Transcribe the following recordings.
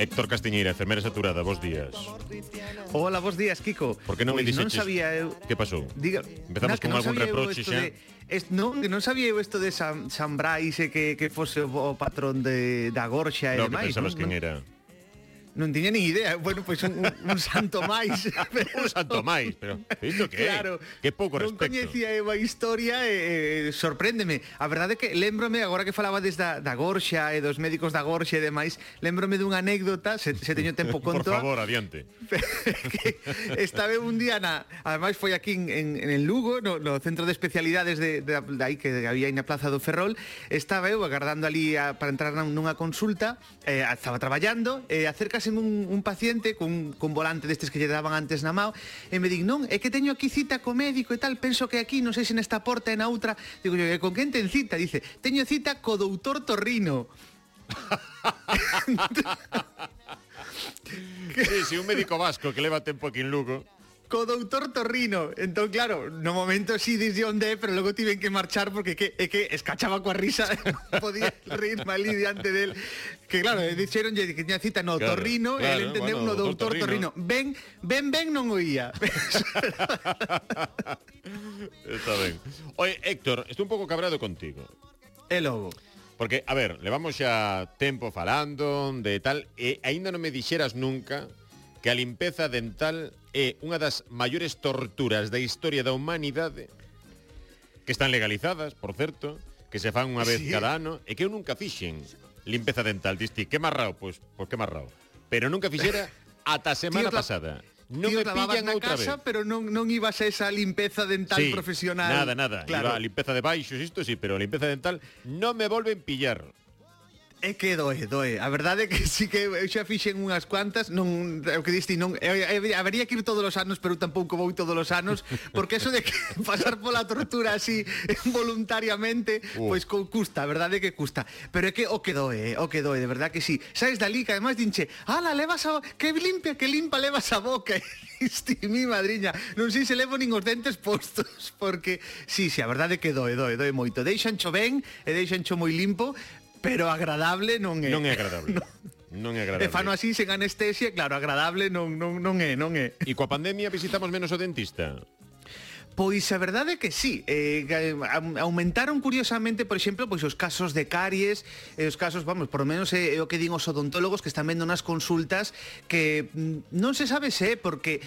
Héctor Castiñeira, enfermera saturada, vos días. Hola, vos días, Kiko. Por que non pois me dixeches? Non sabía eu... Que pasou? Diga, Empezamos na, con algún reproche xa. De... Est, non, non sabía eu isto de San, San Brais e que, que fose o patrón de, da Gorxa e no, demais. Non, que pensabas non, quen era non tiña ni idea. Bueno, pois pues un, un santo máis. Pero... un santo máis, pero isto que claro, é? Que pouco respecto. Non coñecía eu a historia e eh, sorpréndeme. A verdade é que lembrome, agora que falaba desde da, Gorxa e dos médicos da Gorxa e demais, lembrome dunha anécdota, se, se teño tempo conto. Por favor, adiante. que estaba un día na... Ademais foi aquí en, en, en Lugo, no, no centro de especialidades de, de, de aí que había aí na Plaza do Ferrol, estaba eu agardando ali a, para entrar nunha consulta, eh, estaba traballando, e eh, acerca acércaseme un, un paciente cun, cun volante destes que lle daban antes na mao e me dic, non, é que teño aquí cita co médico e tal, penso que aquí, non sei se nesta porta e na outra, digo yo, con quen ten cita? Dice, teño cita co doutor Torrino. sí, sí, un médico vasco que leva tempo aquí en Lugo co doutor Torrino. Entón, claro, no momento si sí dixi onde é, pero logo tiven que marchar porque que, é que escachaba coa risa, podía rir malí diante del. Que claro, eh, dixeron que tiña cita no claro, Torrino, claro, el entendeu bueno, no doutor Torrino. Torrino. Ben, ben, ben non oía. Está ben. Oye, Héctor, estou un pouco cabrado contigo. É logo. Porque, a ver, levamos xa tempo falando de tal, e aínda non me dixeras nunca que a limpeza dental é unha das maiores torturas da historia da humanidade que están legalizadas, por certo, que se fan unha vez sí. cada ano e que eu nunca fixen limpeza dental. Diste, que marrao, pois, pois que marrao. Pero nunca fixera ata a semana Tío, pasada. Non Tío, me pillan na outra casa, vez. pero non, non ibas a esa limpeza dental sí, profesional. Nada, nada. Claro. Iba a limpeza de baixos, isto sí, pero a limpeza dental non me volven pillar. É que doe, doe. A verdade é que sí que eu xa fixen unhas cuantas, non o que diste, non é, é, habería que ir todos os anos, pero tampouco vou todos os anos, porque eso de que pasar pola tortura así voluntariamente, uh. pois co, custa, a verdade é que custa. Pero é que o que doe, o que doe, de verdade que sí. Sabes dali que además dinche, "Ala, levas a que limpia, que limpa levas a boca." Isti, mi madriña, non sei se levo nin os dentes postos, porque sí, sí, a verdade é que doe, doe, doe moito. Deixancho ben e deixancho moi limpo, pero agradable non é. Non é agradable. non. Non é agradable. E fano así sen anestesia, claro, agradable non, non, non é, non é. E coa pandemia visitamos menos o dentista? Pois a verdade é que sí, eh, aumentaron curiosamente, por exemplo, pois os casos de caries, e eh, os casos, vamos, por lo menos eh, é eh, o que din os odontólogos que están vendo nas consultas que mm, non se sabe se é porque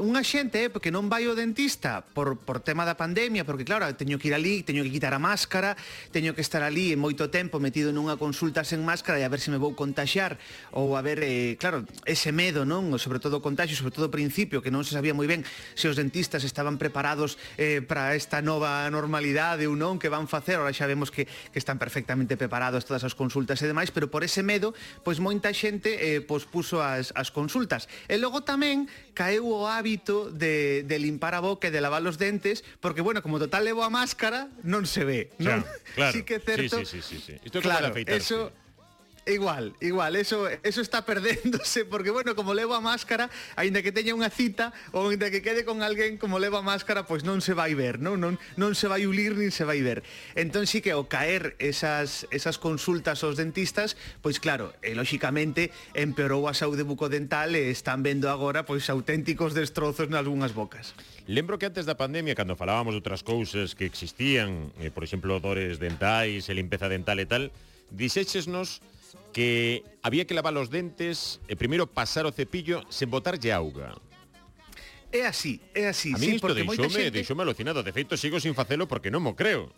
unha xente, eh, porque non vai ao dentista por, por tema da pandemia, porque claro, teño que ir ali, teño que quitar a máscara, teño que estar ali en moito tempo metido nunha consulta sen máscara e a ver se me vou contaxar ou a ver, eh, claro, ese medo, non? Sobre todo o contagio, sobre todo o principio, que non se sabía moi ben se os dentistas estaban preparados eh, para esta nova normalidade ou non que van facer, ora xa vemos que, que están perfectamente preparados todas as consultas e demais, pero por ese medo, pois moita xente eh, pois puso as, as consultas. E logo tamén caeu o hábito hábito de, de limpar a boca e de lavar os dentes, porque, bueno, como total levo a máscara, non se ve, non? Claro, claro. sí que é certo. Sí, sí, sí, sí, sí. Isto claro, afeitarse. eso Igual, igual, eso eso está perdéndose porque bueno, como levo a máscara, aínda que teña unha cita ou aínda que quede con alguén como levo a máscara, pois non se vai ver, non non non se vai ulir nin se vai ver. Entón sí que o caer esas esas consultas aos dentistas, pois claro, e lóxicamente empeorou a saúde bucodental e están vendo agora pois auténticos destrozos nalgúnas bocas. Lembro que antes da pandemia, cando falábamos de outras cousas que existían, eh, por exemplo, dores dentais e limpeza dental e tal, dixéchesnos nos que había que lavar os dentes e primeiro pasar o cepillo sen botarlle auga. É así, é así. A mí sí, isto deixoume, xente... deixoume alucinado. De feito, sigo sin facelo porque non mo creo.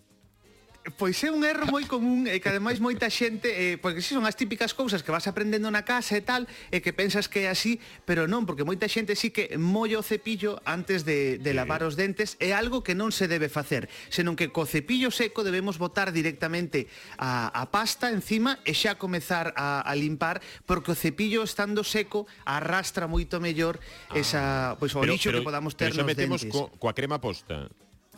Pois é un erro moi común e que ademais moita xente, eh, porque si son as típicas cousas que vas aprendendo na casa e tal, e que pensas que é así, pero non, porque moita xente sí que mollo o cepillo antes de, de sí. lavar os dentes, é algo que non se debe facer, senón que co cepillo seco debemos botar directamente a, a pasta encima e xa comezar a, a limpar, porque o cepillo estando seco arrastra moito mellor esa, ah. pois, o pero, lixo pero, que podamos ter pero nos metemos dentes. Co, coa crema posta.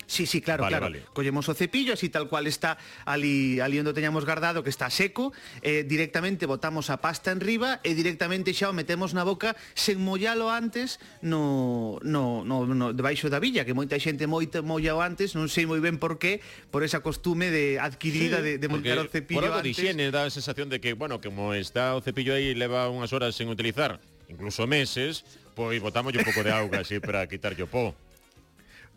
Sí, sí, claro, vale, claro. Vale. Collemos o cepillo, así tal cual está ali, ali onde teñamos guardado, que está seco, eh, directamente botamos a pasta en riba e directamente xa o metemos na boca sen mollalo antes no, no, no, no debaixo da villa, que moita xente moita mollao antes, non sei moi ben por qué, por esa costume de adquirida sí, de, de montar o cepillo por antes. Por higiene dá a sensación de que, bueno, como está o cepillo aí leva unhas horas sen utilizar, incluso meses, pois botámoslle un pouco de auga así para quitarlle o po.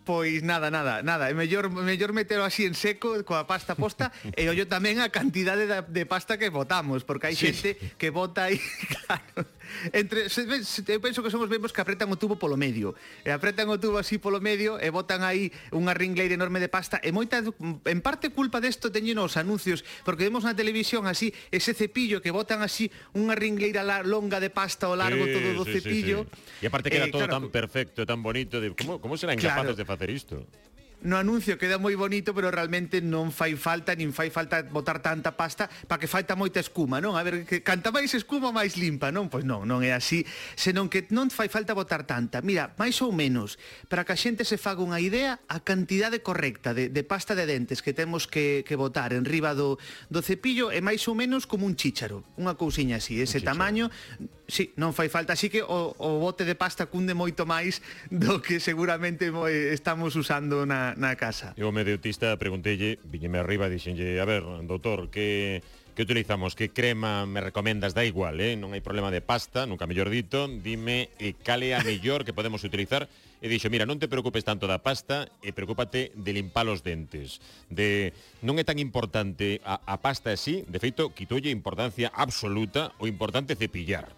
Pois nada, nada, nada, é mellor mellor metelo así en seco coa pasta posta e ollo tamén a cantidade de, de pasta que botamos, porque hai sí. xente que bota aí claro, entre se, se, eu penso que son os mesmos que apretan o tubo polo medio. E apretan o tubo así polo medio e botan aí unha ringleira enorme de pasta e moita en parte culpa desto teñen os anuncios, porque vemos na televisión así ese cepillo que botan así unha ringleira longa de pasta ao largo sí, todo do sí, cepillo. Sí, sí. E aparte queda eh, todo claro, tan perfecto, tan bonito de como como serán claro, incapaces de facer isto? no anuncio queda moi bonito, pero realmente non fai falta, nin fai falta botar tanta pasta para que falta moita escuma, non? A ver, que canta máis escuma, máis limpa, non? Pois non, non é así, senón que non fai falta botar tanta. Mira, máis ou menos, para que a xente se faga unha idea, a cantidade correcta de, de pasta de dentes que temos que, que botar en riba do, do cepillo é máis ou menos como un chícharo, unha cousiña así, ese chícharo. tamaño, sí, non fai falta. Así que o, o bote de pasta cunde moito máis do que seguramente eh, estamos usando na, na casa. Eu me deutista preguntelle, viñeme arriba, dixenlle, a ver, doutor, que que utilizamos, que crema me recomendas, da igual, eh? non hai problema de pasta, nunca mellor dito, dime eh, e cale a mellor que podemos utilizar. E dixo, mira, non te preocupes tanto da pasta, e preocúpate de limpar os dentes. De non é tan importante a, a pasta así, de feito, quitoulle importancia absoluta, o importante é cepillar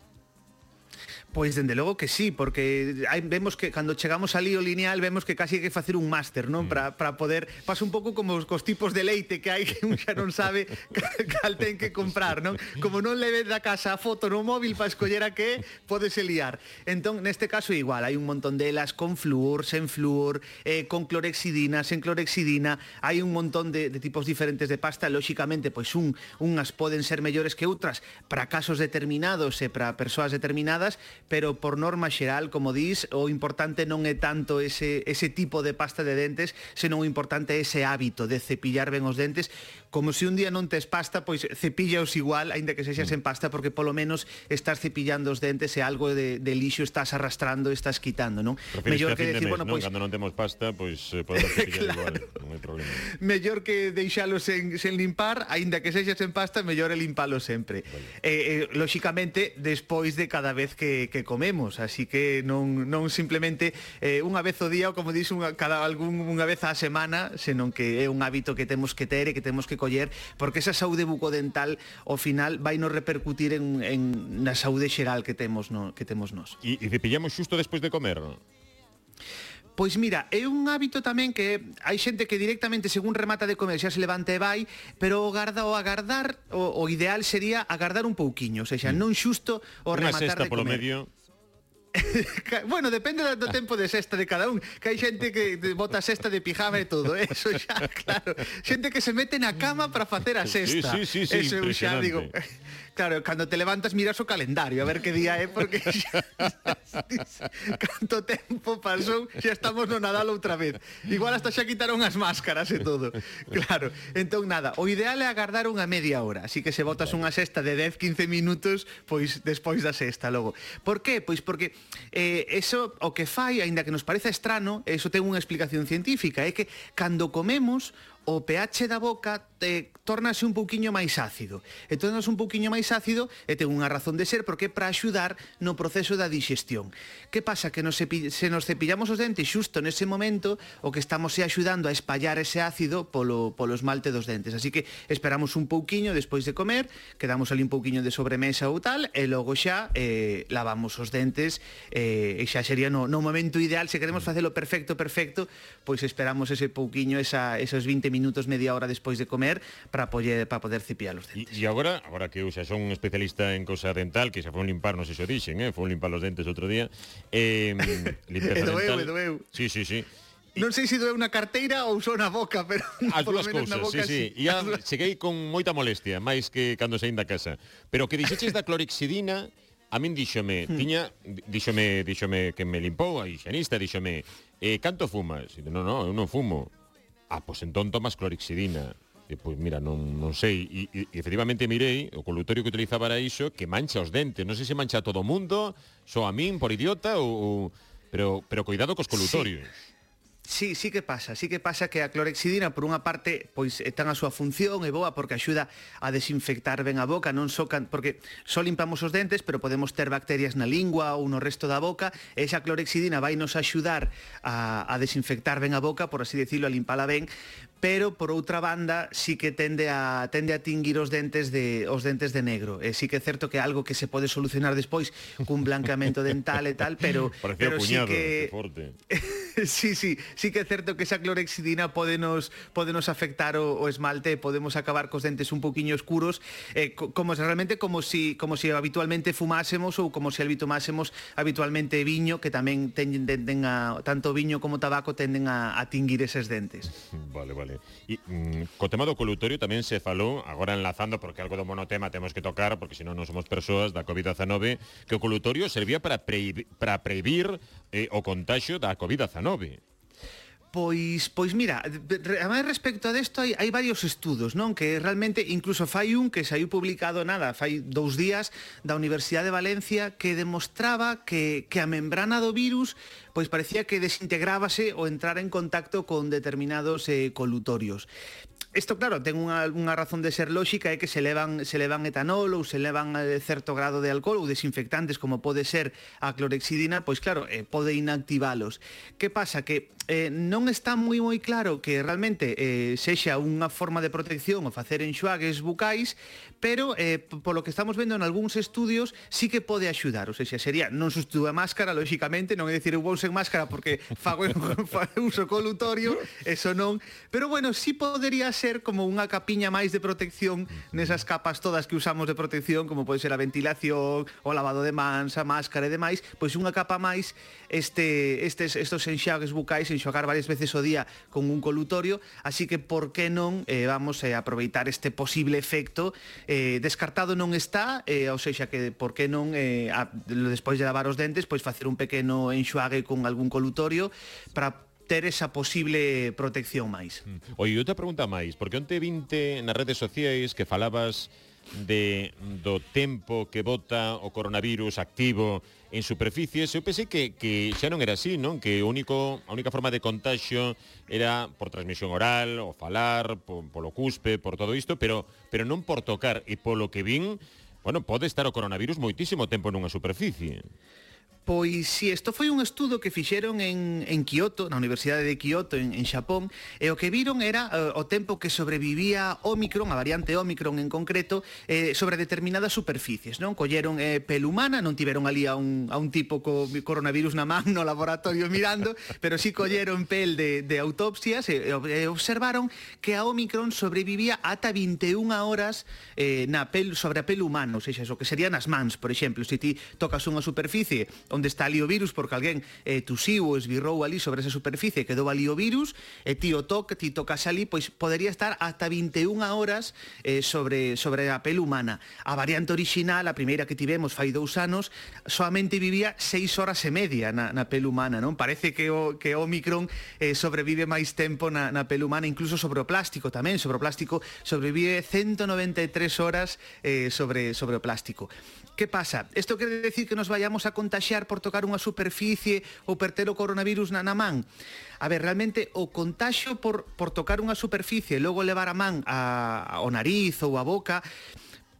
Pois dende logo que sí, porque hai, vemos que cando chegamos a lío lineal vemos que casi hai que facer un máster, non? Mm. Para, para poder... Pasa un pouco como os, cos tipos de leite que hai que un xa non sabe cal ten que comprar, non? Como non leve da casa a foto no móvil para escoller a que podes liar. Entón, neste caso igual, hai un montón delas con flúor, sen flúor, eh, con clorexidina, sen clorexidina, hai un montón de, de tipos diferentes de pasta, lóxicamente, pois un, unhas poden ser mellores que outras para casos determinados e para persoas determinadas, pero por norma xeral, como dis, o importante non é tanto ese, ese tipo de pasta de dentes, senón o importante é ese hábito de cepillar ben os dentes, como se un día non tes pasta, pois cepillaos igual, aínda que sexas en mm. pasta, porque polo menos estás cepillando os dentes e algo de, de lixo estás arrastrando, estás quitando, non? Mellor que, que decir, de mes, bueno, pois... Cando non temos pasta, pois eh, podemos cepillar claro. igual, non hai problema. Mellor que deixalos sen, sen limpar, aínda que sexas en pasta, mellor é limpalo sempre. Vale. Eh, eh, lóxicamente, despois de cada vez que, que que comemos, así que non, non simplemente eh, unha vez o día ou como dixo unha, cada algún unha vez á semana, senón que é un hábito que temos que ter e que temos que coller, porque esa saúde bucodental ao final vai nos repercutir en, en na saúde xeral que temos, no, que temos nós. E, e cepillamos xusto despois de comer. Pois mira, é un hábito tamén que hai xente que directamente según remata de comer xa se levanta e vai, pero o garda o agardar, o, o ideal sería agardar un pouquiño, ou sexa, mm. non xusto o Unha rematar de comer. Polo medio bueno, depende do tempo de sexta de cada un Que hai xente que bota sexta de pijama e todo eh, Eso xa, claro. Xente que se mete na cama para facer a sexta sí, sí, sí, sí, Eso xa, digo. Claro, cando te levantas miras o calendario A ver que día é Porque xa, Canto tempo pasou Xa estamos no Nadal outra vez. Igual hasta xa quitaron as máscaras e todo. Claro, entón nada O ideal é agardar unha media hora. Así que se botas unha sexta de 10-15 minutos Pois despois da sexta logo. Por que? Pois porque eh, eso o que fai, aínda que nos pareza estrano, eso ten unha explicación científica, é que cando comemos o pH da boca te, tornase un pouquiño máis ácido. E tornas un pouquiño máis ácido e ten unha razón de ser porque é para axudar no proceso da digestión. Que pasa? Que nos cepi, se nos cepillamos os dentes xusto nese momento o que estamos é axudando a espallar ese ácido polo, polo esmalte dos dentes. Así que esperamos un pouquiño despois de comer, quedamos ali un pouquiño de sobremesa ou tal e logo xa eh, lavamos os dentes eh, e xa sería no, no momento ideal se queremos facelo perfecto, perfecto, pois esperamos ese pouquiño, esa, esos 20 minutos minutos, media hora despois de comer para poder, para poder cepillar os dentes. E, agora, agora que eu xa son un especialista en cousa dental, que xa foi un limpar, non sei se o dixen, eh? foi un limpar os dentes outro día, eh, limpeza doeu, dental... Eh, doeu. Sí, sí, sí. Non sei se doeu na carteira ou só na boca, pero as dúas cousas, boca, sí, sí. E a, cheguei con moita molestia, máis que cando saín da casa. Pero que dixeches da clorixidina, a min díxome, hmm. tiña, díxome, díxome que me limpou a higienista, díxome, eh, canto fumas? E, non, non, eu non fumo ah, pois entón tomas clorixidina. E, pois mira, non, non sei, e, e, e efectivamente mirei, o colutorio que utilizaba era iso, que mancha os dentes, non sei se mancha a todo o mundo, só a min por idiota ou, ou... pero pero cuidado cos colutorios. Sí. Sí, sí que pasa, sí que pasa que a clorexidina por unha parte pois ten a súa función é boa porque axuda a desinfectar ben a boca, non só can... porque só limpamos os dentes, pero podemos ter bacterias na lingua ou no resto da boca, e esa clorexidina vai nos axudar a, a desinfectar ben a boca, por así decirlo, a limpala ben, pero por outra banda sí que tende a tende a tinguir os dentes de os dentes de negro. E sí que é certo que é algo que se pode solucionar despois cun blancamento dental e tal, pero Parecía pero puñado, sí que, forte. sí, sí, sí que é certo que esa clorexidina pode nos pode nos afectar o, o esmalte, podemos acabar cos dentes un poquiño escuros, eh, como realmente como si como si habitualmente fumásemos ou como se si habituásemos habitualmente viño, que tamén tenden, tenden a, tanto viño como tabaco tenden a, a tinguir eses dentes. Vale, vale vale. E mm, co tema do colutorio tamén se falou, agora enlazando, porque algo do monotema temos que tocar, porque senón non somos persoas da COVID-19, que o colutorio servía para, pre, para prohibir eh, o contagio da COVID-19. Pois, pois mira, además respecto a desto hai, hai varios estudos, non? Que realmente incluso fai un que saiu publicado nada, fai dous días da Universidade de Valencia que demostraba que, que a membrana do virus pois parecía que desintegrábase ou entrar en contacto con determinados eh, colutorios isto claro, ten unha, unha razón de ser lóxica é que se levan, se levan etanol ou se levan eh, certo grado de alcohol ou desinfectantes como pode ser a clorexidina, pois claro, eh, pode inactivalos. Que pasa? Que eh, non está moi moi claro que realmente eh, sexa unha forma de protección o facer enxuagues bucais, pero eh, polo que estamos vendo en algúns estudios sí que pode axudar, ou seja, sería non substitúa máscara, lóxicamente, non é dicir eu vou sen máscara porque fago uso colutorio, eso non, pero bueno, sí podería ser como unha capiña máis de protección nesas capas todas que usamos de protección, como pode ser a ventilación, o lavado de mans, a máscara e demais, pois unha capa máis este estes estos enxagues bucais, enxogar varias veces o día con un colutorio, así que por que non eh, vamos a eh, aproveitar este posible efecto eh, descartado non está, eh, ou seja, que por que non eh, a, despois de lavar os dentes, pois facer un pequeno enxuague con algún colutorio para ter esa posible protección máis. Mm. Oi, outra pregunta máis, porque onte vinte nas redes sociais que falabas de do tempo que bota o coronavirus activo en superficies, eu pensei que, que xa non era así, non? Que o único, a única forma de contagio era por transmisión oral, o falar, po, polo cuspe, por todo isto, pero, pero non por tocar. E polo que vin, bueno, pode estar o coronavirus moitísimo tempo nunha superficie. Pois si, sí, isto foi un estudo que fixeron en, en Kioto, na Universidade de Kioto, en, en Xapón, e o que viron era uh, o tempo que sobrevivía Omicron, a variante Omicron en concreto, eh, sobre determinadas superficies, non? Colleron eh, pel humana, non tiveron ali a un, a un tipo co coronavirus na man no laboratorio mirando, pero sí colleron pel de, de autopsias e, e observaron que a Omicron sobrevivía ata 21 horas eh, na pel, sobre a pel humana, ou seja, o que serían as mans, por exemplo, se ti tocas unha superficie onde está ali o virus, porque alguén eh, tusiu ou esbirrou ali sobre esa superficie, quedou ali o virus, e ti o toque, ti tocas ali, pois podería estar ata 21 horas eh, sobre, sobre a pel humana. A variante original, a primeira que tivemos fai dous anos, solamente vivía 6 horas e media na, na pel humana, non? Parece que o, que Omicron eh, sobrevive máis tempo na, na pel humana, incluso sobre o plástico tamén, sobre o plástico sobrevive 193 horas eh, sobre, sobre o plástico. Que pasa? Isto quere decir que nos vayamos a contagiar contaxiar por tocar unha superficie ou per ter o coronavirus na, na man. A ver, realmente o contaxio por, por tocar unha superficie e logo levar a man a, ao nariz ou a boca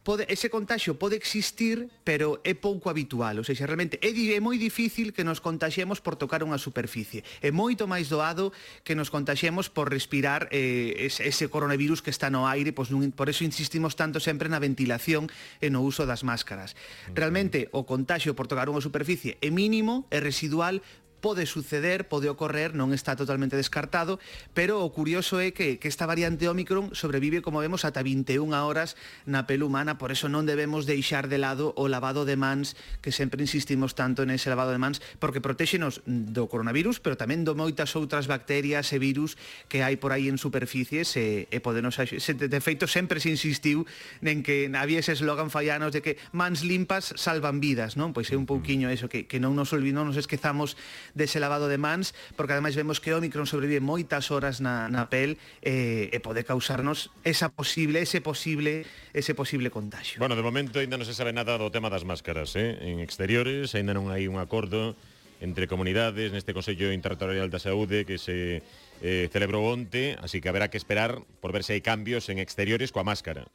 pode, ese contagio pode existir, pero é pouco habitual, ou seja, realmente é, é moi difícil que nos contagiemos por tocar unha superficie. É moito máis doado que nos contagiemos por respirar eh, ese, ese coronavirus que está no aire, pois nun, por eso insistimos tanto sempre na ventilación e no uso das máscaras. Realmente o contagio por tocar unha superficie é mínimo, é residual, pode suceder, pode ocorrer, non está totalmente descartado, pero o curioso é que, que esta variante Omicron sobrevive, como vemos, ata 21 horas na pel humana, por eso non debemos deixar de lado o lavado de mans, que sempre insistimos tanto en ese lavado de mans, porque protéxenos do coronavirus, pero tamén do moitas outras bacterias e virus que hai por aí en superficies e, e podenos... Se, de feito, sempre se insistiu en que había ese eslogan fallanos de que mans limpas salvan vidas, non? Pois é un pouquiño eso, que, que non nos olvidamos, non nos esquezamos dese lavado de mans, porque ademais vemos que Omicron sobrevive moitas horas na, na pel eh, e pode causarnos esa posible, ese posible, ese posible contagio. Bueno, de momento ainda non se sabe nada do tema das máscaras, eh? en exteriores ainda non hai un acordo entre comunidades neste Consello Interterritorial da Saúde que se eh, celebrou onte, así que haberá que esperar por ver se hai cambios en exteriores coa máscara.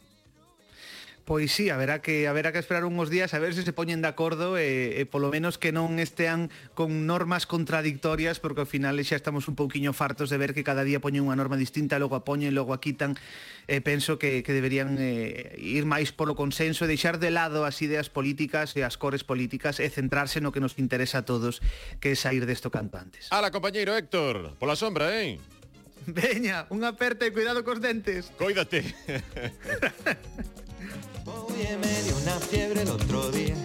Pois sí, haberá que haberá que esperar uns días a ver se se poñen de acordo e, e polo menos que non estean con normas contradictorias porque ao final xa estamos un pouquiño fartos de ver que cada día poñen unha norma distinta, logo a poñen, logo a quitan. E penso que, que deberían eh, ir máis polo consenso e deixar de lado as ideas políticas e as cores políticas e centrarse no que nos interesa a todos, que é sair desto canto antes. Ala, compañeiro Héctor, pola sombra, eh? Veña, un aperta e cuidado cos dentes. Coídate. Oye, me dio una fiebre el otro día